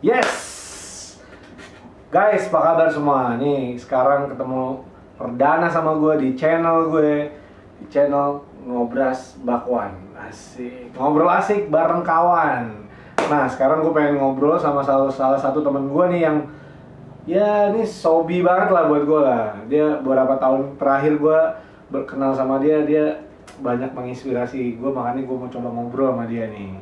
Yes. Guys, apa kabar semua? Nih, sekarang ketemu perdana sama gue di channel gue. Di channel Ngobras Bakwan. Asik. Ngobrol asik bareng kawan. Nah, sekarang gue pengen ngobrol sama salah, salah satu temen gue nih yang ya ini sobi banget lah buat gue lah. Dia beberapa tahun terakhir gue berkenal sama dia, dia banyak menginspirasi gue makanya gue mau coba ngobrol sama dia nih.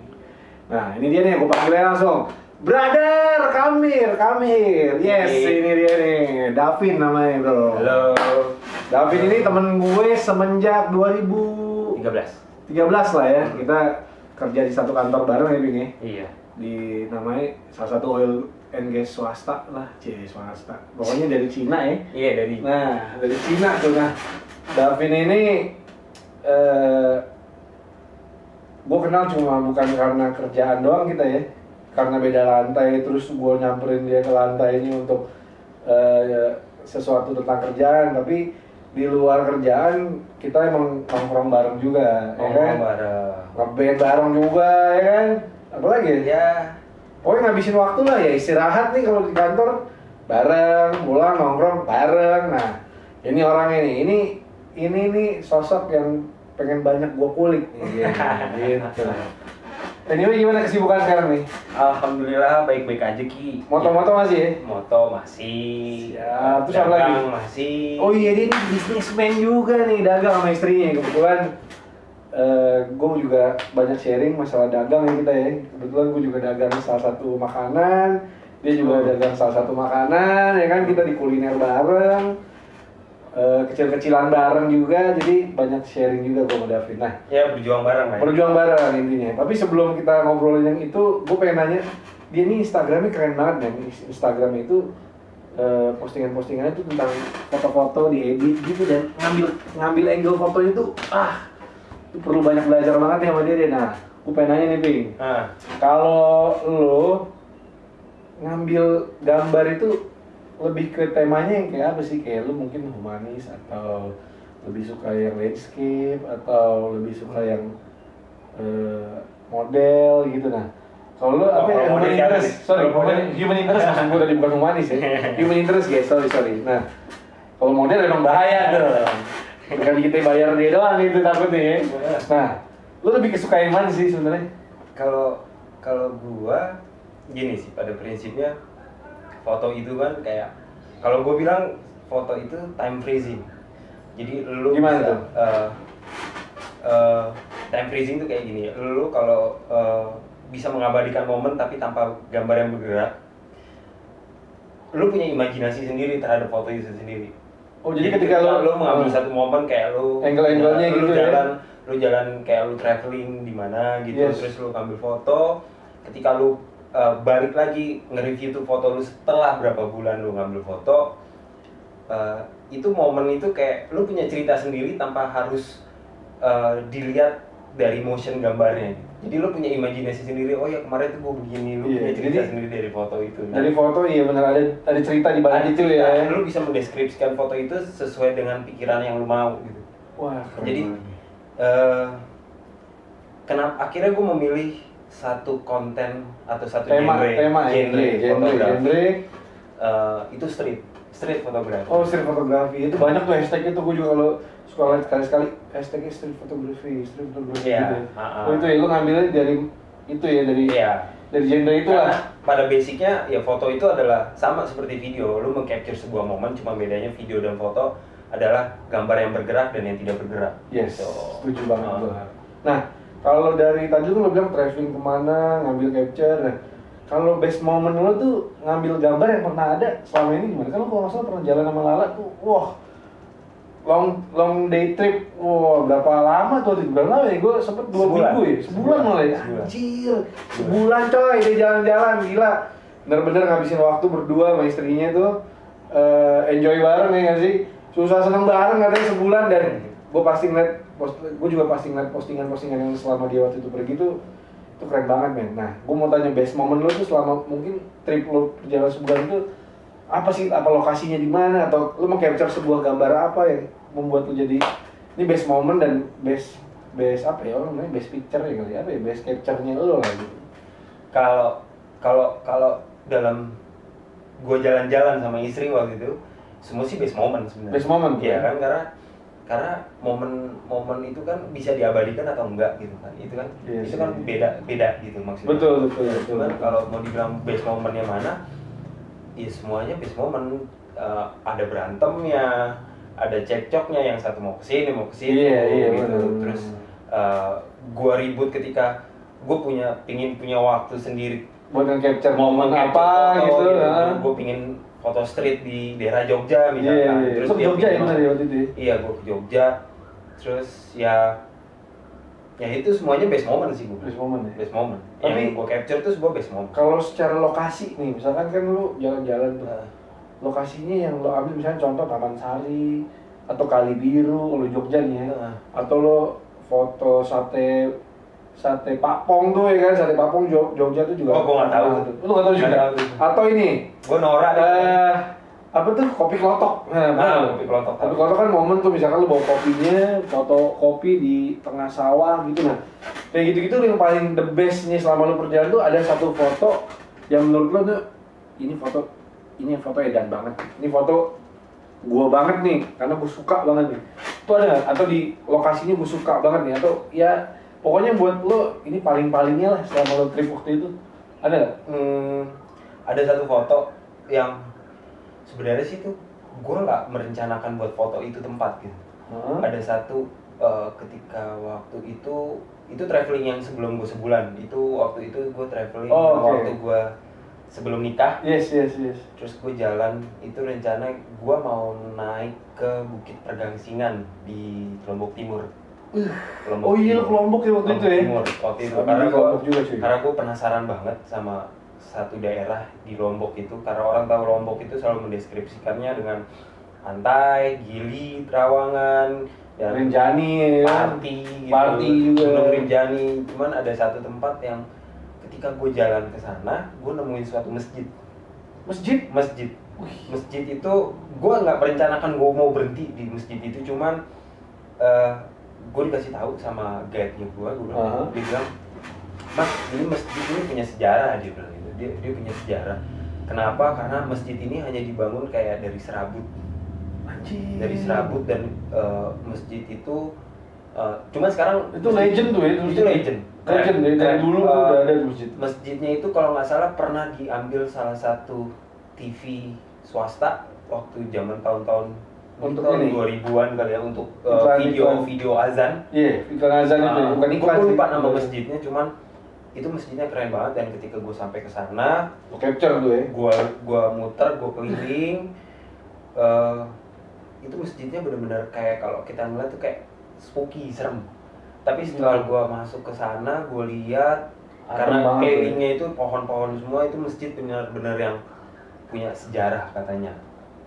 Nah, ini dia nih, gue panggilnya langsung. Brother Kamir, Kamir. Yes, Hey. ini dia nih. Davin namanya, Bro. Halo. Davin ini temen gue semenjak 2013 13. lah ya. Kita kerja di satu kantor bareng ya, Bing ya. Iya. Di namanya salah satu oil and gas swasta lah, cie swasta. Pokoknya dari Cina ya. Iya dari Nah, dari Cina tuh nah. Davin ini eh gue kenal cuma bukan karena kerjaan doang kita ya. Karena beda lantai terus gue nyamperin dia ke lantai ini untuk eh, sesuatu tentang kerjaan, tapi di luar kerjaan kita emang nongkrong bareng juga, ya kan? ngomong bareng. Ngeband bareng juga, ya kan? Apalagi ya? Ya. Pokoknya ngabisin waktu lah ya istirahat nih kalau di kantor bareng, pulang nongkrong bareng. Nah, ini orangnya nih, ini ini nih sosok yang pengen banyak gua kulik nih, gitu. Anyway, gimana kesibukan sekarang nih? Alhamdulillah baik-baik aja Ki. Moto-moto masih ya? Moto masih. Siap. Terus apa lagi? Masih. Oh iya, dia ini bisnismen juga nih, dagang sama istrinya. Kebetulan eh gue juga banyak sharing masalah dagang ya kita ya. Kebetulan gue juga dagang salah satu makanan, dia juga Oh. dagang salah satu makanan, ya kan kita di kuliner bareng, Eh, kecil-kecilan bareng juga, jadi banyak sharing juga gue sama David. Nah, Ya berjuang bareng lah. ya. berjuang bareng intinya. Tapi sebelum kita ngobrolin yang itu, gue pengen nanya, dia ini Instagramnya keren banget nih. Instagramnya itu eh, postingan-postingannya itu tentang foto-foto diedit gitu dan ngambil ngambil angle fotonya tuh ah itu perlu banyak belajar banget nih sama dia deh. Nah, gue pengen nanya nih, Ping. Ah, Kalau lo ngambil gambar itu lebih ke temanya yang kayak apa sih? Kayak lu mungkin humanis atau lebih suka yang landscape atau lebih suka yang eh, model gitu nah. Kalau lu apa Oh, ya? kalau Human interest, nih? sorry, Kalau human, model? human interest maksud gue tadi bukan humanis ya. Human interest guys, sorry sorry. Nah, kalau model emang bahaya tuh. Bukan kita bayar dia doang gitu takutnya ya. Nah, lu lebih kesuka yang mana sih sebenarnya? kalau kalau gua gini sih pada prinsipnya foto itu kan kayak kalau gua bilang foto itu time freezing. Jadi lu Gimana bisa, tuh? eh, eh, time freezing tuh kayak gini. Lu kalau eh, bisa mengabadikan momen tapi tanpa gambar yang bergerak, lu punya imajinasi sendiri terhadap foto itu sendiri. Oh, jadi ketika lu- lu mengambil Hmm. satu momen kayak lu Angle-angle-nya lu gitu ya? jalan lu jalan kayak lu traveling di mana gitu Yes. terus lu ambil foto ketika lu uh, balik lagi nge-review tuh foto lu setelah berapa bulan lu ngambil foto uh, itu momen itu kayak lu punya cerita sendiri tanpa harus uh, dilihat dari motion gambarnya. Jadi lu punya imajinasi sendiri oh ya kemarin tuh gua begini lu Iya, punya cerita jadi- sendiri dari foto itu. Dari foto iya benar ada ada cerita di balik itu ya. lu bisa mendeskripsikan foto itu sesuai dengan pikiran yang lu mau gitu. Wah, keren Jadi, eh kenapa akhirnya gue memilih satu konten atau satu tema genre tema ya, genre, genre, genre, fotografi genre. Eh, itu street street fotografi Oh, street fotografi itu banyak tuh hashtag itu gue juga kalau suka lihat sekali-sekali hashtagnya street fotografi, street fotografi Iya, gitu. ah, ah. Oh itu ya lu ngambilnya dari itu ya dari Iya. dari genre itu Karena lah. pada basicnya ya foto itu adalah sama seperti video lu mengcapture sebuah momen cuma bedanya video dan foto adalah gambar yang bergerak dan yang tidak bergerak Yes, Gitu. setuju banget gua. Nah, kalau dari tadi lu bilang traveling ke mana, ngambil capture. Nah, kalau best moment lu tuh ngambil gambar yang pernah ada selama ini gimana? Kan lu kalau nggak salah pernah jalan sama Lala tuh, wah long long day trip, wah berapa lama tuh? Berapa lama ya? Gue sempet dua Sebulan. minggu ya, sebulan Sebulan. malah ya. Sebulan. Anjir, sebulan coy dia jalan-jalan gila. Bener-bener ngabisin waktu berdua sama istrinya tuh eh, enjoy bareng ya nggak sih? Susah seneng bareng katanya sebulan dan gue pasti ngeliat gue juga pasti ngeliat postingan-postingan yang selama dia waktu itu pergi tuh itu keren banget men. Nah, gue mau tanya best moment lu tuh selama mungkin trip lu perjalanan sebulan itu apa sih? Apa lokasinya di mana? Atau lu mau capture sebuah gambar apa yang membuat lu jadi ini best moment dan best best apa ya? Orang namanya best picture ya kali ya, apa ya? Best capture-nya lu lah gitu. kalau kalau kalau dalam gue jalan-jalan sama istri waktu itu semua sih best moment sebenarnya. Best moment, iya ya? kan? Karena karena momen momen itu kan bisa diabadikan atau enggak gitu kan itu kan Iya itu kan beda beda gitu maksudnya Betul, betul, betul. cuman kalau mau dibilang best momennya mana ya semuanya best moment Eh, ada berantemnya ada cekcoknya yang satu mau ke sini mau ke sini Iya, iya, gitu benar. terus eh, gua ribut ketika gue punya pingin punya waktu sendiri buat nge-capture momen capture apa foto gitu. nah. gue pingin foto street di daerah Jogja Iya, misalkan iya. terus Terus dia Jogja ya benar ya waktu itu. ya? iya gue ke Jogja terus ya ya itu semuanya best moment sih gue Best moment ya. best moment Tapi- yang gue capture tuh sebuah best moment Kalau secara lokasi nih, misalkan kan lu jalan-jalan tuh. Nah, Lokasinya yang lo ambil misalnya contoh Taman Sari atau Kali Biru kalau Jogja nih ya. nah, Atau lo foto sate sate Papong tuh ya kan, sate Papong Jog- Jogja tuh juga. Oh, gua nggak tahu Nah, tuh. Lu nggak tahu juga. Tahu. Atau ini gue norak eh apa tuh kopi klotok. Nah, Nah, kopi kelotok. Kopi klotok kan momen tuh misalkan lu bawa kopinya, foto kopi di tengah sawah gitu nah. Kayak gitu-gitu yang paling the best nih selama lu perjalanan tuh ada satu foto yang menurut lu tuh ini foto ini foto edan banget. Ini foto gua banget nih karena gua suka banget nih. Itu ada? Atau di lokasinya gua suka banget nih atau ya pokoknya buat lo ini paling-palingnya lah selama lo trip waktu itu. Ada nggak? Hmm, ada satu foto yang sebenarnya sih tuh gue nggak merencanakan buat foto itu tempat gitu Hah? ada satu eh, ketika waktu itu itu traveling yang sebelum gue sebulan itu waktu itu gue traveling Oh, oke. waktu gue sebelum nikah Yes, yes, yes. terus gue jalan itu rencana gue mau naik ke Bukit Pergangsingan di Lombok Timur Lombok Oh iya Timur. kelompok ya waktu itu ya. Timur waktu itu karena Lombok juga, cuy. karena gue penasaran banget sama satu daerah di Lombok itu karena orang tahu Lombok itu selalu mendeskripsikannya dengan pantai, gili, terawangan, dan Rinjani ya. party gitu. Party juga. Gunung Rinjani. Cuman ada satu tempat yang ketika gue jalan ke sana, gue nemuin suatu masjid. Masjid. Masjid. Masjid itu gue nggak merencanakan gue mau berhenti di masjid itu, cuman eh gue dikasih tahu sama guide-nya gue, gue bilang, Aha. dia bilang, Mas, ini masjid ini punya sejarah dia bilang gitu. Dia, dia punya sejarah. Kenapa? Karena masjid ini hanya dibangun kayak dari serabut Anjir. dari serabut dan eh, masjid itu eh, cuman sekarang Itu legend tuh ya. itu legend Legend dari, dari Keren. dulu Eh, udah ada di masjid. masjidnya itu kalau nggak salah pernah diambil salah satu TV swasta waktu zaman tahun-tahun Untuk tahun ini? 2000-an kali ya untuk Iklan- video iklan. video azan Iya, iklan azan itu. ya. Bukan iklan gue lupa nama masjidnya cuman itu masjidnya keren banget dan ketika gue sampai ke sana capture tuh ya. gua gua muter gua keliling eh itu masjidnya benar-benar kayak kalau kita ngeliat tuh kayak spooky serem tapi setelah gua masuk ke sana gua lihat karena banget ya. kelilingnya itu pohon-pohon semua itu masjid benar-benar yang punya sejarah katanya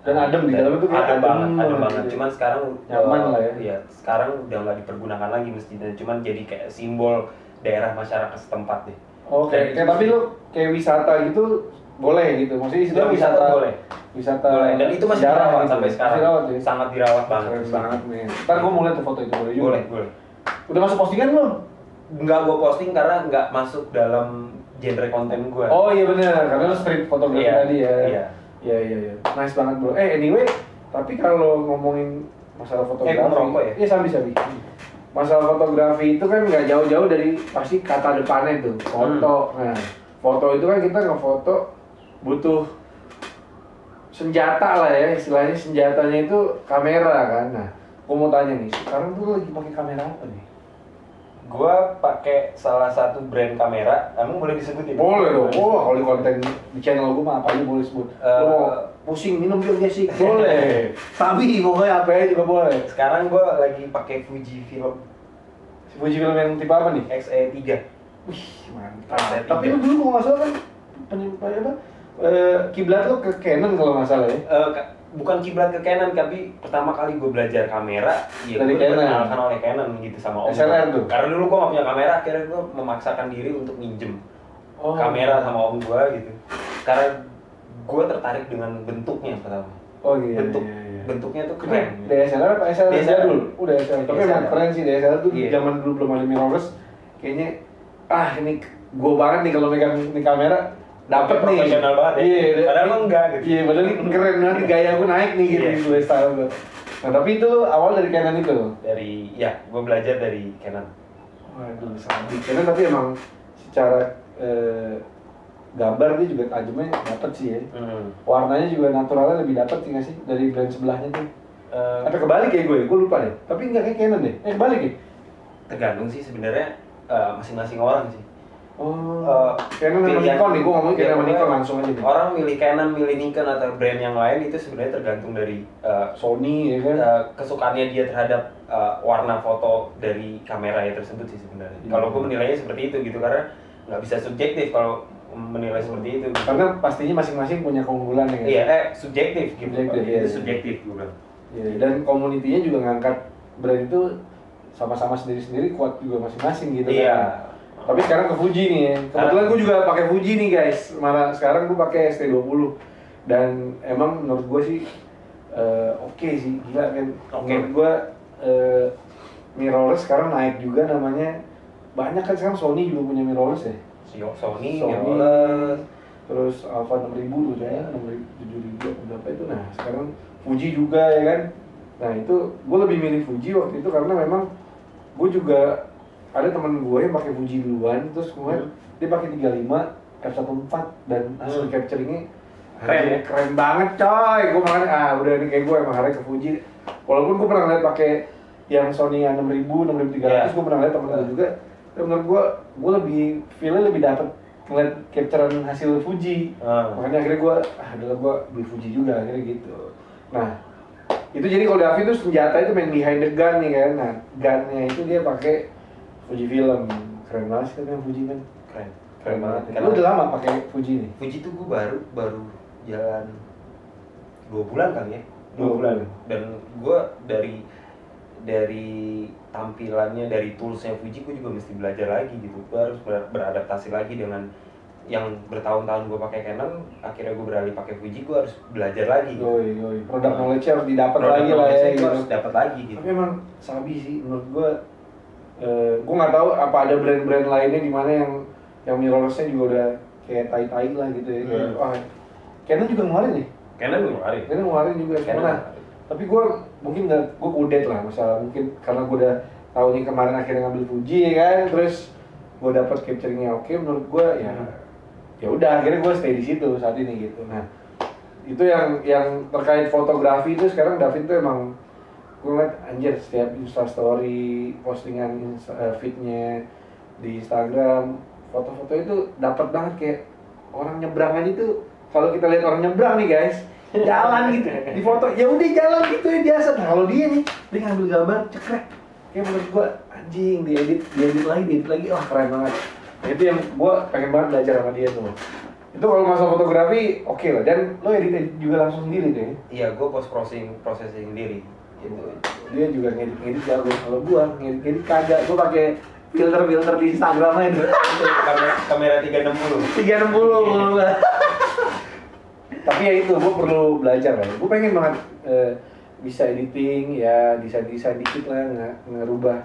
Dan adem di tuh kayak adem adem banget adem banget banget cuman sekarang Nyaman lah ya. iya sekarang udah nggak dipergunakan lagi masjidnya cuman jadi kayak simbol daerah masyarakat setempat deh Oke, Dan kayak itu tapi lu kayak wisata gitu boleh gitu. Maksudnya itu Ya, wisata boleh. Wisata Boleh. Dan itu masih dirawat gitu. sampai sekarang. Masih dirawat ya. Sangat dirawat banget. Keren banget nih. Ntar gua mau lihat tuh foto itu boleh juga. Boleh, boleh. Udah masuk postingan belum? Nggak gue posting karena nggak masuk dalam genre konten gue. Oh iya benar, karena lu street fotografi Iya, tadi ya. iya. Iya iya iya. Nice banget bro. Eh anyway, tapi kalau ngomongin masalah fotografi, Eh, merokok ya? Iya sambil sambil. Masalah fotografi itu kan nggak jauh-jauh dari pasti kata depannya tuh foto. Hmm. Nah, foto itu kan kita ngefoto butuh senjata lah ya istilahnya senjatanya itu kamera kan. Nah, gua mau tanya nih, sekarang tuh lagi pakai kamera apa nih? Gue pakai salah satu brand kamera. Emang boleh disebutin? Boleh dong. Wah, kalau di konten di channel gue mah apa aja boleh sebut. Eh, Lu mau pusing minum biar gesik boleh. Sabi pokoknya apa aja juga boleh. Sekarang gue lagi pakai Fuji Film Fuji film yang tipe apa nih? XE3. Wih, mantap. Saya Tapi tiga. lu dulu kalau nggak salah kan penyimpan apa? Eh, kiblat lu ke Canon kalau nggak salah ya. Eh, ka- bukan kiblat ke Canon tapi pertama kali gue belajar kamera ya Dari gue Canon. diperkenalkan oleh Canon gitu sama om SLR tuh? karena dulu gue gak punya kamera akhirnya gue memaksakan diri untuk minjem Oh. kamera sama om gue gitu karena gue tertarik dengan bentuknya pertama Oh iya. bentuk iya, iya. bentuknya tuh keren DSLR apa SLR DSLR. jadul? Udah SLR. Tapi emang keren sih DSLR tuh Iya. zaman dulu belum ada mirrorless. Kayaknya ah ini gua banget nih kalau megang ini kamera dapet nih profesional banget ya. iya Padahal mah enggak gitu. iya padahal ini keren banget gaya gue naik nih gitu Iya. gue style gue nah tapi itu awal dari Canon itu Dari ya, gue belajar dari Canon. waduh sabi Canon tapi emang secara eh, gambar dia juga tajamnya dapet sih ya Hmm. warnanya juga naturalnya lebih dapet sih nggak sih dari brand sebelahnya tuh Eh, apa kebalik ya gue gue lupa deh tapi nggak kayak Canon deh eh kebalik ya tergantung sih sebenarnya eh, masing-masing orang sih. Oh Eh, Canon sama Nikon nih gue ngomong Iya, Canon sama Nikon langsung aja deh Orang milih Canon, milih Nikon atau brand yang lain itu sebenarnya tergantung dari eh, Sony ya kan eh, kesukaannya dia terhadap eh, warna foto dari kamera ya tersebut sih sebenarnya. Iya. Kalau gue menilainya seperti itu gitu karena nggak bisa subjektif kalau menilai seperti itu. gitu. karena pastinya masing-masing punya keunggulan ya kan Iya, eh subjektif gitu. Subjektif, Itu iya. subjektif gue bilang. Iya, dan komunitinya juga ngangkat brand itu sama-sama sendiri-sendiri kuat juga masing-masing gitu Iya. kan. Tapi sekarang ke Fuji nih ya. Kebetulan gue juga pakai Fuji nih guys. Malah sekarang gue pakai ST20 dan emang menurut gue sih eh, oke sih gila kan. Oke. Menurut gue eh, mirrorless sekarang naik juga namanya. Banyak kan sekarang Sony juga punya mirrorless ya. Sony, Sony, mirrorless. terus Alpha 6000 tuh ya, 6000, 7000 berapa itu. Nah, sekarang Fuji juga ya kan. Nah, itu gue lebih milih Fuji waktu itu karena memang gue juga ada teman gue yang pakai Fuji duluan, terus kemudian Hmm. dia pakai 35 f1.4 dan hasil Hmm. capturingnya Keren ya? keren banget coy. Gue makanya ah udah nih kayak gue emang hari ke Fuji. Walaupun gue pernah ngeliat pakai yang Sony yang 6000, 6300, Iya. gue pernah ngeliat temen gue juga. Tapi menurut gue, gue lebih feelnya lebih dapet ngeliat capturean hasil Fuji. Ah. Makanya akhirnya gue, ah adalah gue beli Fuji juga akhirnya gitu. Nah, itu jadi kalau Davi tuh senjata itu main behind the gun nih kan. Nah, gunnya itu dia pakai Fuji film. Keren banget sih tapi yang Fuji kan. Keren. Keren banget. Lu udah lama pakai Fuji nih? Fuji tuh gue baru baru jalan dua bulan kali ya dua Dua bulan dan gue dari dari tampilannya dari toolsnya Fuji gue juga mesti belajar lagi gitu gue harus ber- beradaptasi lagi dengan yang bertahun-tahun gue pakai Canon akhirnya gue beralih pakai Fuji gue harus belajar lagi gitu. Yoi, yoi. Produk knowledge harus didapat lagi lah ya. Gitu. harus dapat lagi gitu Tapi emang sabi sih menurut gue. Eh, gue nggak tahu apa ada brand-brand lainnya di mana yang yang mirrorless-nya juga udah kayak tai-tai lah gitu ya. Hmm. wah, Canon juga ngeluarin nih. Canon gue ngeluarin Canon ngeluarin juga. Canon Nah, tapi gue mungkin nggak gue kudet lah masalah mungkin karena gue udah tahu nih kemarin akhirnya ngambil Fuji ya kan terus gue dapat capturingnya oke menurut gue ya Hmm. ya udah akhirnya gue stay di situ saat ini gitu nah itu yang yang terkait fotografi itu sekarang David tuh emang gue ngeliat anjir setiap insta story postingan eh, feednya di Instagram foto-foto itu dapat banget kayak orang nyebrang aja tuh kalau kita lihat orang nyebrang nih guys jalan gitu. Di foto ya udah jalan gitu ya biasa. Nah kalau dia nih dia ngambil gambar cekrek. Kayak menurut gua anjing diedit diedit lagi diedit lagi. Wah keren banget. Nah, itu yang gua pengen banget belajar sama dia tuh. Itu kalau masalah fotografi oke lah. Dan lo edit, edit juga langsung sendiri deh. Iya gue post processing processing sendiri gitu. Dia juga ngedit ngedit jago kalau gua ngedit ngedit kagak. Gua pakai filter filter di Instagram aja. Itu kamera kamera 360 tiga enam puluh tapi ya itu gue perlu belajar lah gue pengen banget eh, bisa editing ya desain desain dikit lah nge ngerubah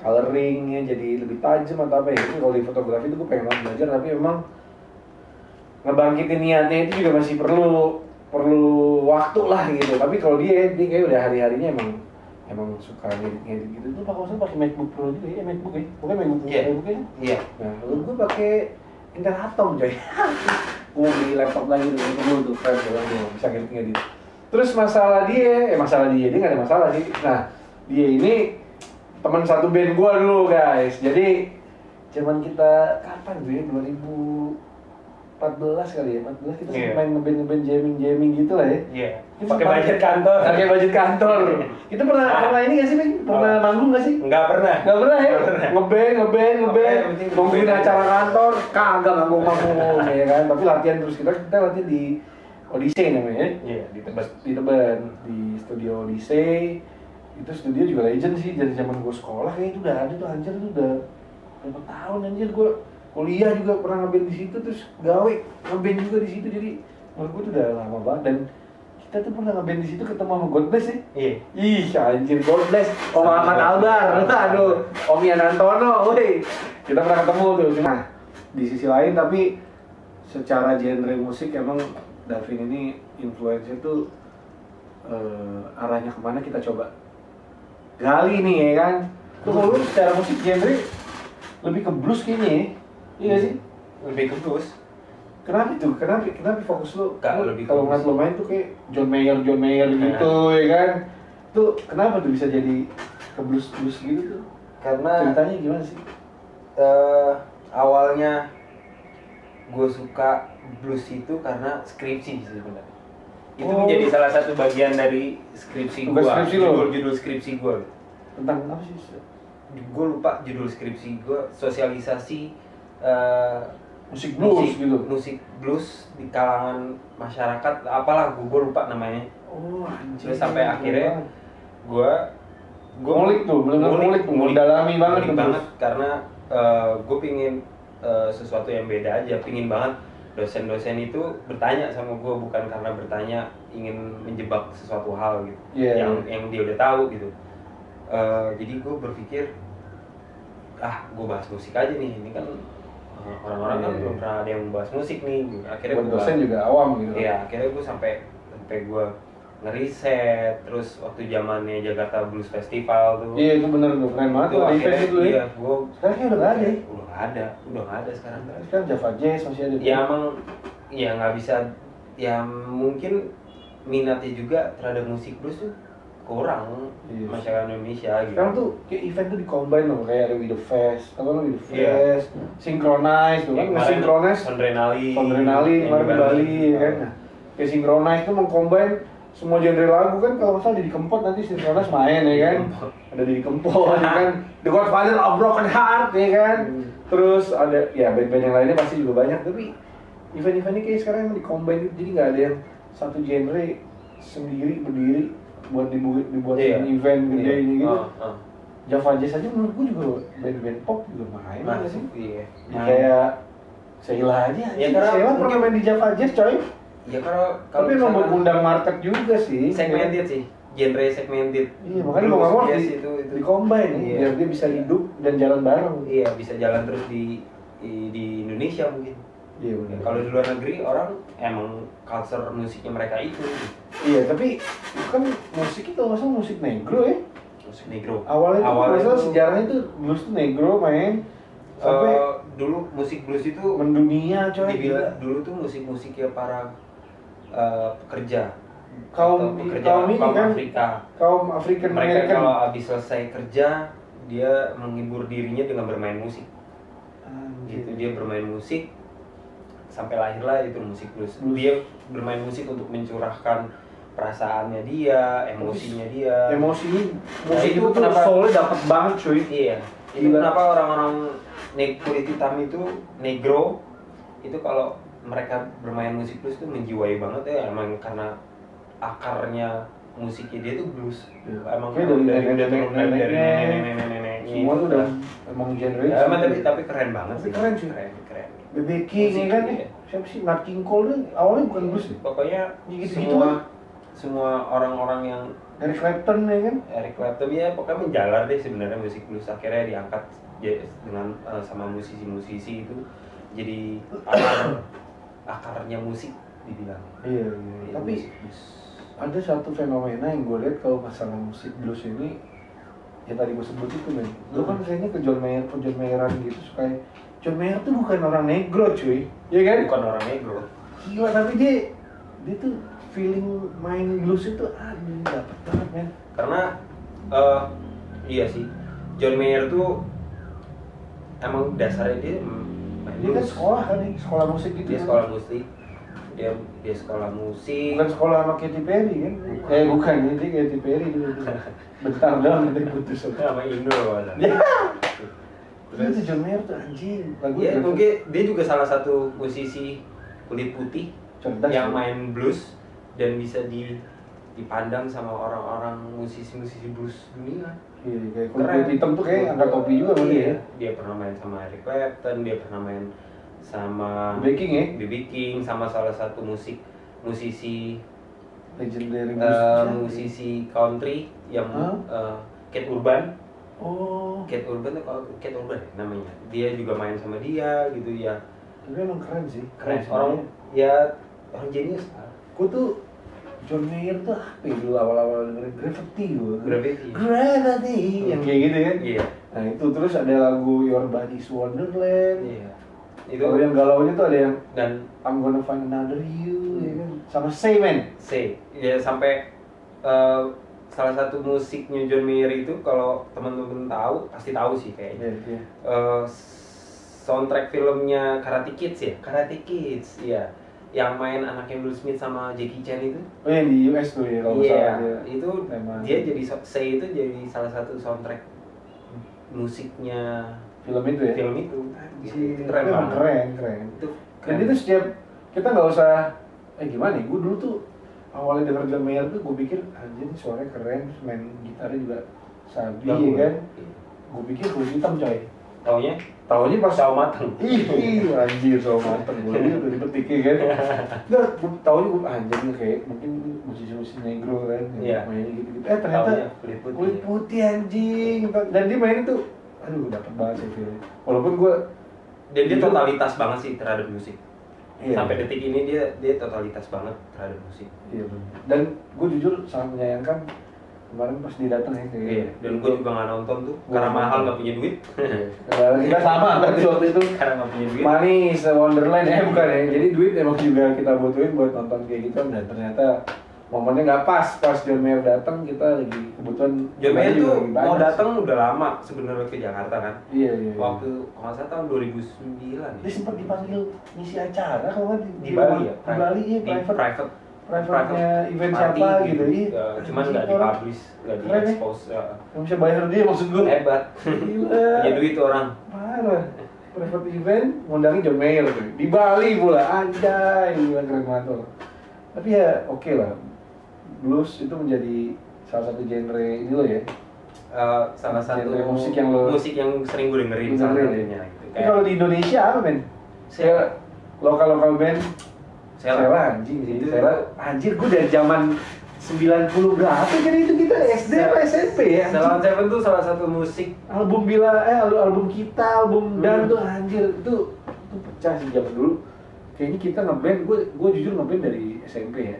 coloringnya jadi lebih tajam atau apa ya. Itu kalau di fotografi itu gue pengen banget belajar tapi memang ngebangkitin niatnya itu juga masih perlu perlu waktu lah gitu tapi kalau dia dia kayak udah hari harinya emang emang suka ngedit ngedit gitu tuh pak Kosan pakai MacBook Pro juga ya MacBook ya bukan MacBook Pro Iya. MacBook ya iya Nah, lalu gue pakai Intel Atom coy. gue beli laptop lagi dulu tuh keren banget tuh, bisa ngedit ngedit. Terus masalah dia, eh masalah dia, dia nggak ada masalah sih. Nah, dia ini teman satu band gue dulu guys. Jadi zaman kita kapan tuh ya 2014 kali ya 14 kita Iya. sempat main ngeband ngeband jamming jamming gitu lah ya. iya Itu pakai budget kantor Pakai budget kantor. Kita pernah Ah. pernah ini nggak sih, Bang? Pernah Oh. manggung nggak sih? nggak pernah Gak pernah ya? Ngeband, ngeband, ngeband Nungguin acara kantor, kagak manggung-manggung ya kan Tapi latihan terus, kita, kita latihan di Odyssey namanya iya di tebet Di Tebet, di studio Odyssey Itu studio juga legend sih, dari zaman gue sekolah kayaknya itu udah ada tuh anjir itu udah Berapa tahun anjir gue kuliah juga pernah ngeband di situ terus gawe ngeband juga di situ jadi menurut gue tuh udah lama banget dan kita tuh pernah ngeband di situ ketemu sama God Bless ya iya Ih, anjir God bless. Om Ahmad Albar. Aduh, Om Ian Antono, woi. Kita pernah ketemu tuh. Nah, di sisi lain tapi secara genre musik emang Davin ini influence itu eh, arahnya ke mana kita coba gali nih ya kan tuh kalau secara musik genre lebih ke blues kayaknya ya iya sih. Lebih ke blues kenapa itu? Kenapa kenapa fokus lu? Lu lebih kalau ngeliat lu main tuh kayak John Mayer John Mayer Nah. gitu ya kan? Tuh kenapa tuh bisa jadi ke blues blues gitu tuh? Karena ceritanya gimana sih? Eh, awalnya gue suka blues itu karena skripsi sih sebenarnya. Itu Oh. menjadi salah satu bagian dari skripsi gue skripsi lo? judul judul skripsi gue tentang apa sih gue lupa judul skripsi gue sosialisasi eh, musik blues musik, gitu? musik blues di kalangan masyarakat apalah gue lupa namanya. Oh anjir Terus sampai akhirnya gue gue Ngulik tuh, bener-bener ngulik tuh, mendalami banget tuh, banget karena gue pingin eh, sesuatu yang beda aja pingin banget. Dosen-dosen itu bertanya sama gue bukan karena bertanya ingin menjebak sesuatu hal gitu Iya, yang yang dia udah tahu gitu. Eh, jadi gue berpikir ah gue bahas musik aja nih ini kan eh, orang-orang kan Iya, iya. belum pernah ada yang bahas musik nih akhirnya buat gue dosen juga awam gitu Iya, akhirnya gue sampai sampai gue ngeriset terus waktu zamannya Jakarta Blues Festival tuh. iya itu bener tuh keren banget tuh ada akhirnya itu ya iya, gue sekarang udah ada ya Udah nggak ada, udah nggak ada sekarang. sekarang Java Jazz masih ada. Ya emang ya nggak bisa ya mungkin minatnya juga terhadap musik blues tuh kurang Iya. masyarakat Indonesia gitu. sekarang tuh kayak event tuh di-combine loh kayak ada With The Fest apa lo With The Iya. Fest Synchronize tuh kan Yang kemarin Synchronize Sondrenali yang kemarin di Bali ya kan. Nah, kayak Synchronize tuh mengcombine semua genre lagu kan kalau salah Didi Kempot nanti Synchronize main ya kan ada Didi Kempot ya kan The Godfather of Broken Heart ya kan Hmm. terus ada ya band-band yang lainnya pasti juga banyak tapi event-event ini kayak sekarang emang di-combine gitu jadi nggak ada yang satu genre sendiri berdiri buat dibuat dibuat Iya. event gede Iya. ini gitu. Oh, oh. Java Jazz aja menurut gue juga band-band pop juga main nggak sih? Iya. Ya, kayak Sheila aja Ya, karena Sheila pernah main di Java Jazz coy. Ya kalau kalau tapi emang buat misalnya- undang market juga sih. Segmented sih. Genre segmented. Iya makanya mau nggak mau di, itu itu. di combine Iya. biar dia bisa hidup dan jalan bareng. Iya bisa jalan terus di di, di Indonesia mungkin iya Ya, kalau di luar negeri orang emang culture musiknya mereka itu. Iya tapi itu kan musik itu salah musik negro ya. Musik negro. Awalnya nggak salah tuh- sejarahnya tuh blues tuh negro main sampai Eh, dulu musik blues itu mendunia coy. dibilang dulu tuh musik-musiknya para eh, pekerja. Kaum- pekerja kaum ini kaum kan, Afrika. kaum African mereka American. kalau habis selesai kerja dia menghibur dirinya dengan bermain musik. Anjir. gitu dia bermain musik sampai lahirlah itu musik blues dia bermain musik untuk mencurahkan perasaannya dia emosinya dia emosi Nah, musik itu itu kenapa- soulnya dapat banget cuy iya itu Gila. kenapa orang-orang kulit hitam itu negro itu kalau mereka bermain musik blues itu menjiwai banget ya emang karena akarnya musiknya dia tuh blues Iya. emang Kayak dari dari dari neneknya, nenek-nenek semua tuh udah emang genre ya, emang tapi tapi keren banget sih keren sih. keren King ya kan siapa sih? Nat King Cole tuh awalnya bukan blues ya? Pokoknya Gitu-gitu semua kan. semua orang-orang yang Eric Clapton ya kan? Eric Clapton ya pokoknya menjalar deh sebenarnya musik blues. Akhirnya diangkat ya, dengan eh, sama musisi-musisi itu jadi akar akarnya musik dibilang. Iya iya. Iya, tapi musik blues. ada satu fenomena yang gue lihat kalau masalah musik blues ini ya tadi gue sebut itu men. Lu kan kayaknya ke John Mayer ke John Mayeran gitu suka John Mayer tuh bukan orang negro cuy. Ya kan? Bukan orang negro. Gila tapi dia dia tuh feeling main blues itu aduh dapet banget men. Karena eh iya sih. John Mayer tuh emang dasarnya dia main dia kan sekolah kan nih sekolah musik gitu dia kan. sekolah musik. Dia dia sekolah musik. Bukan sekolah sama Katy Perry kan? Eh bukan ini Katy Perry dulu bentar doang nanti putus. Sama Indo ada ya Terus itu John Mayer tuh anjing lagu ya mungkin dia juga salah satu musisi kulit putih cerdas yang ya. main blues dan bisa di dipandang sama orang-orang musisi-musisi blues dunia iya kayak kulit hitam tuh kayak angkat topi juga dia Iya, ya dia pernah main sama Eric Clapton dia pernah main sama Baking ya B.B. King sama salah satu musik musisi legendary siapa? musisi country yang Hah? eh, Cat Urban oh. Cat Urban tuh kalau Cat Urban ya namanya. Dia juga main sama dia gitu ya. Tapi emang keren sih. Keren. Sih. orang ya orang jenius. Gue tuh John Mayer tuh apa ya dulu awal-awal dengerin? Gravity gue Gravity. Gravity yang kayak gitu kan iya. Nah itu terus ada lagu Your Body's Wonderland. Iya. Itu kalau yang galaunya tuh ada yang dan I'm gonna find another you ya kan? Sama Say Man C ya sampai eh, salah satu musiknya John Mayer itu kalau teman-teman tahu pasti tahu sih kayaknya. Iya, iya. Eh, soundtrack filmnya Karate Kids ya? Karate Kids. Iya. Yang main anaknya Will Smith sama Jackie Chan itu. Oh yang di US tuh ya kalau iya salah dia. Itu tema dia jadi so- Say itu jadi salah satu soundtrack musiknya film itu ya? film itu. Anjir, Itu keren keren keren. Itu dan itu setiap kita nggak usah eh gimana ya? Gue dulu tuh awalnya denger John Mayer tuh gue pikir anjir ini suaranya keren terus main gitarnya juga sabi ya kan. gue pikir kulit hitam coy. Taunya? Taunya pas sawo mateng. Ih ih, anjir sama mateng. Gue ini udah dipetik ya kan. Nggak gue taunya gue anjir nih kayak mungkin musisi-musisi negro kan yang Iya. mainnya gitu-gitu. Eh ternyata kulit putih. kulit putih anjing. Dan dia main itu aduh dapet banget sih walaupun gue dan dia totalitas banget sih terhadap musik iya, sampai detik ini dia dia totalitas banget terhadap musik. Iya dan gue jujur sangat menyayangkan kemarin pas dia datang ya kayak iya dan gue juga nggak nonton tuh karena Gua mahal nonton. nggak punya duit. Nah, kita sama berarti waktu itu. Karena nggak punya duit. Manis Wonderland ya bukan ya. Jadi duit emang juga kita butuhin buat nonton kayak gitu dan ternyata momennya nggak pas pas John Mayer datang kita lagi kebutuhan John Mayer juga tuh mau datang udah lama sebenarnya ke Jakarta kan? Iya iya, iya. waktu kalau salah tahun 2009 dia sempat dipanggil ngisi acara kalau nggak di, di Bali ya? di Bali iya di private. private. Private-nya event siapa gitu. iya. Ya, cuman nggak di orang. publish nggak di Keren ya. expose ya. nggak bisa bayar dia maksud gue hebat. Gila. Punya duit orang. Parah. Private event ngundangin John Mayer tuh di Bali pula. Anjay gila keren banget tapi ya oke lah blues itu menjadi salah satu genre ini lo ya Eh, salah satu Genre musik yang lo- musik yang sering gue dengerin Dengerin salah ya? satunya gitu. kalau di Indonesia apa men saya lokal lokal band. Sela anjing sih Sela anjir gue dari zaman 90 berapa jadi itu kita SD apa SMP ya? Salon Seven tuh salah satu musik album bila eh al- album kita album Hmm. dan tuh anjir itu itu pecah sih zaman dulu kayaknya kita ngeband gue gue jujur ngeband dari SMP ya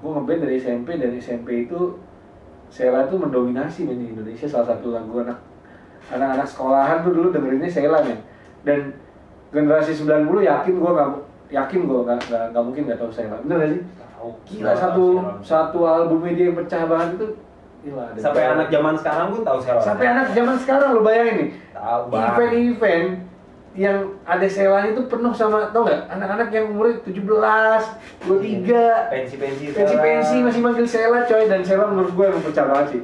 gue ngeband dari SMP dan SMP itu Sela tuh mendominasi men di Indonesia salah satu lagu anak anak-anak sekolahan tuh dulu dengerinnya Sela men. Dan generasi 90 yakin gue nggak yakin gue nggak nggak mungkin nggak tahu Sela. Bener gak sih? Tahu gila satu satu albumnya dia yang pecah banget itu gila sampai anak zaman sekarang pun tahu Sela. Sampai anak zaman sekarang lo bayangin nih. Event-event yang ada selanya itu penuh sama tau nggak? Anak-anak yang umurnya 17, 23 pensi-pensi pensi-pensi masih manggil Sela coy. Dan Sela menurut gue emang pecah banget sih.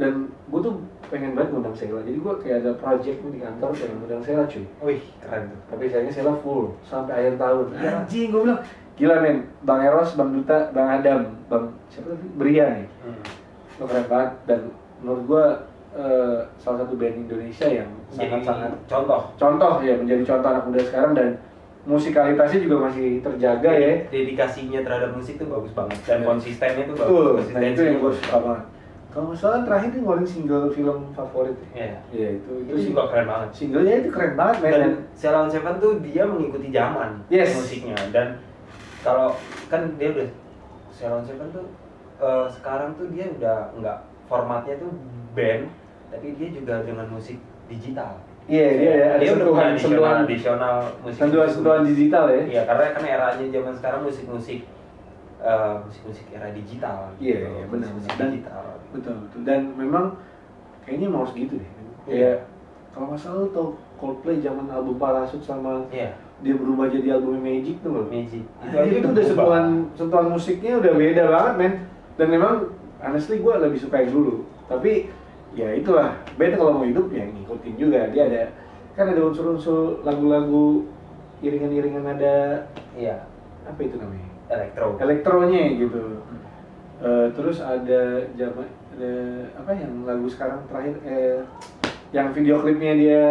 Dan gue tuh pengen banget ngundang Sela. Jadi gue kayak ada project nih di kantor pengen ngundang Sela cuy. Wih keren tuh. Tapi sayangnya Sela full sampai akhir tahun. Iya. anjing gue bilang. Gila men. Bang Eros, Bang Duta, Bang Adam, Bang siapa tadi? Bria nih. Hmm. lo keren banget. Dan menurut gue eh, salah satu band Indonesia yang sangat-sangat contoh contoh ya menjadi contoh anak muda sekarang dan musikalitasnya juga masih terjaga ya dedikasinya terhadap musik tuh bagus banget dan Ya. konsistennya tuh bagus betul nah itu yang gue bagus. suka banget kalau salah terakhir dia ngeluarin single film favorit Iya. iya itu itu juga keren banget singlenya itu keren banget men dan Ceylon Seven tuh dia mengikuti zaman Yes. musiknya dan kalau kan dia udah Ceylon Seven tuh eh, sekarang tuh dia udah nggak formatnya tuh band tapi dia juga dengan musik digital iya dia ada ada dia udah sentuhan sentuhan tradisional musik sentuhan sentuhan digital ya Iya, karena kan eranya zaman sekarang musik-musik eh, musik-musik era digital. Iya, gitu. iya, benar, Musik. Dan- digital. betul betul dan memang kayaknya mau segitu deh Iya. ya kalau nggak salah lo tau Coldplay zaman album Parachute sama Iya, dia berubah jadi album Magic tuh loh Magic. itu aja itu udah sentuhan sentuhan musiknya udah beda banget men dan memang honestly gue lebih suka yang dulu tapi ya itulah band kalau mau hidup ya ngikutin juga dia ada kan ada unsur-unsur lagu-lagu iringan-iringan ada Iya, apa itu namanya elektro. elektronya gitu Eh, terus ada zaman ada apa yang lagu sekarang terakhir eh, yang video klipnya dia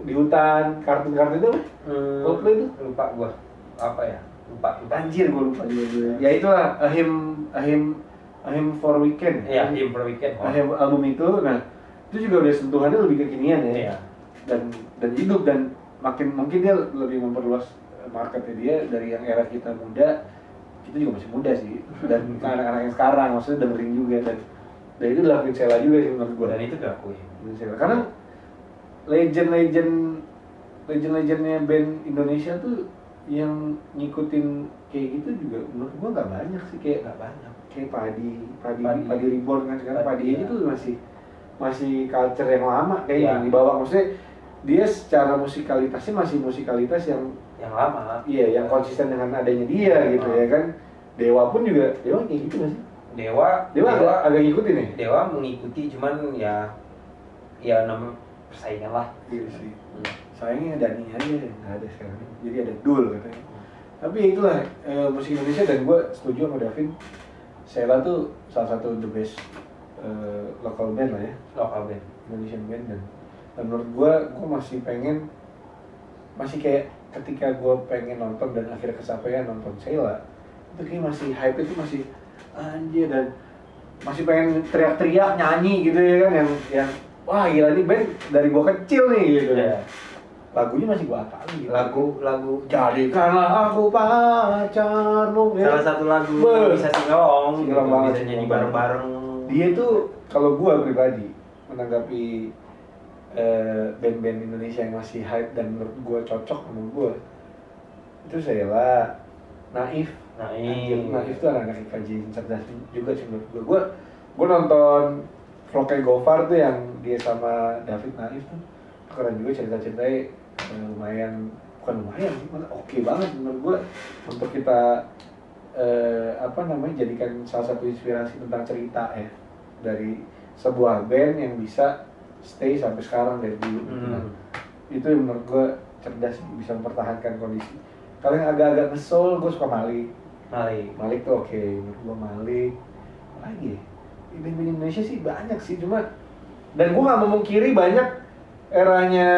di hutan kartun-kartun itu? Hmm, Coldplay itu? lupa gua. Apa ya? Lupa, lupa. Anjir gue lupa juga. Ya itulah A Hymn A Hymn A Hymn for Weekend. Iya, Him for Weekend. Hymn album itu nah itu juga udah sentuhannya lebih kekinian ya. Iya. Dan dan hidup dan makin mungkin dia lebih memperluas marketnya dia dari yang era kita muda kita juga masih muda sih dan anak-anak yang sekarang maksudnya dengerin juga dan dan itu adalah Vincela juga sih menurut gue dan itu diakui Vincela karena legend-legend legend-legendnya band Indonesia tuh yang ngikutin kayak gitu juga menurut gua nggak banyak sih kayak nggak banyak kayak padi padi Padi. padi, reborn kan sekarang Padi, padi, aja iya. tuh masih masih culture yang lama kayaknya Iya. yang dibawa maksudnya dia secara musikalitasnya masih musikalitas yang yang lama iya yang konsisten dengan adanya dia gitu Ah. ya kan dewa pun juga dewa kayak gitu nggak sih dewa dewa, agak, agak ngikutin ya dewa mengikuti cuman ya ya nama persaingan lah iya sih Hmm. sayangnya Dani aja nggak ada sekarang jadi ada Dul katanya tapi itulah eh, musik Indonesia dan gue setuju sama Davin Sheila tuh salah satu the best eh, local band lah ya. Lokal band. Indonesian band dan, dan menurut gue gue masih pengen masih kayak ketika gue pengen nonton dan akhirnya kesampaian nonton Sheila itu kayak masih hype itu masih anjir dan masih pengen teriak-teriak nyanyi gitu ya kan yang yang wah gila nih band dari gue kecil nih gitu Iya. Lagunya masih gue hafalin gitu. lagu lagu. Jadikanlah aku pacarmu ya. salah satu lagu Be. yang bisa singelong gitu, Singelong banget, bisa nyanyi bareng bareng dia tuh kalau gue pribadi menanggapi eh, band-band Indonesia yang masih hype dan menurut gue cocok sama gue itu Sheila Naif. Nah Anjir, ini Naif tuh anak-anak IKJ cerdas juga sih menurut gue gue gue nonton vlognya Gofar tuh yang dia sama David Naif tuh. Keren juga cerita-ceritanya eh, lumayan bukan lumayan oke banget menurut gue untuk kita eh, apa namanya jadikan salah satu inspirasi tentang cerita ya. Dari sebuah band yang bisa stay sampai sekarang dari dulu Hmm. itu yang menurut gue cerdas bisa mempertahankan kondisi. Kalau yang agak-agak ngesol gue suka Malik. Mari Malik tuh oke menurut gue Malik. Lagi ya? band-band Indonesia sih banyak sih cuma dan gue nggak memungkiri banyak eranya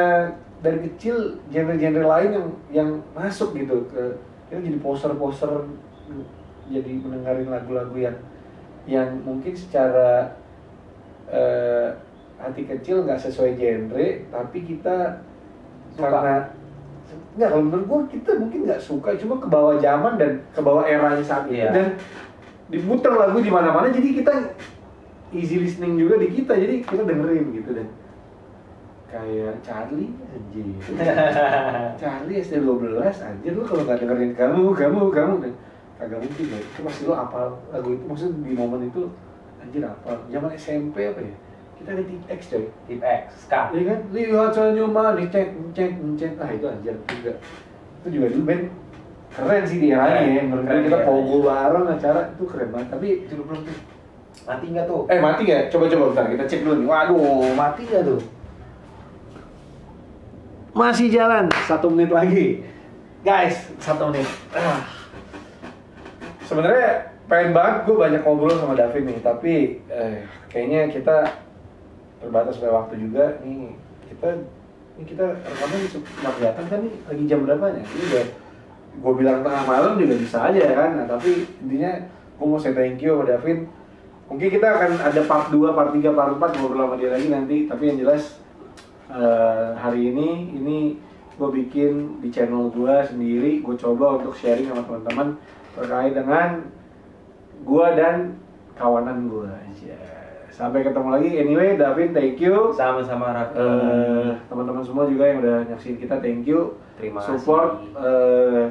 dari kecil genre-genre lain yang yang masuk gitu ke kita jadi poster-poster jadi mendengarin lagu-lagu yang yang mungkin secara eh, hati kecil nggak sesuai genre tapi kita Suka. karena nggak kalau menurut gue kita mungkin nggak suka cuma ke bawah zaman dan ke bawah eranya saat itu Iya. dan diputar lagu di mana-mana jadi kita easy listening juga di kita jadi kita dengerin gitu dan kayak Charlie anjir Charlie SD12 anjir lu kalau nggak dengerin kamu kamu kamu dan kagak mungkin ya itu pasti lu apa lagu itu maksudnya di momen itu anjir apa zaman SMP apa ya kita ada tip X coy tip X ska Iya kan? Lihat senyuman, cek, cek, cek. Ah itu anjir juga. Itu juga dulu band keren sih di eranya ya. Menurut gue kita pogo bareng acara itu keren banget. Tapi itu belum mati nggak tuh eh mati gak? Coba coba bentar kita cek dulu nih. Waduh, mati gak tuh? Masih jalan satu menit lagi, guys. Satu menit. Ah. Sebenarnya pengen banget gue banyak ngobrol sama David nih, tapi eh, kayaknya kita terbatas oleh waktu juga nih kita ini kita rekaman cuma kelihatan kan nih lagi jam berapanya ini udah gue bilang tengah malam juga bisa aja kan nah tapi intinya gue mau say thank you sama Davin mungkin kita akan ada part 2, part 3, part 4 ngobrol sama dia lagi nanti tapi yang jelas eh, hari ini ini gue bikin di channel gue sendiri. Gue coba untuk sharing sama teman-teman terkait dengan gue dan kawanan gue aja sampai ketemu lagi. Anyway Davin thank you. Sama-sama Raffi. Eh, teman-teman semua juga yang udah nyaksiin kita thank you. Terima support kasih eh,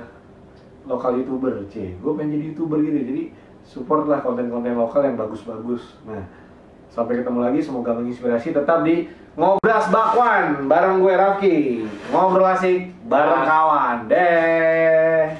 lokal youtuber c gue pengen jadi youtuber gitu jadi support lah konten-konten lokal yang bagus-bagus. Nah sampai ketemu lagi. Semoga menginspirasi. Tetap di ngobras bakwan bareng gue Rafki. Ngobrol asik bareng kawan. Deh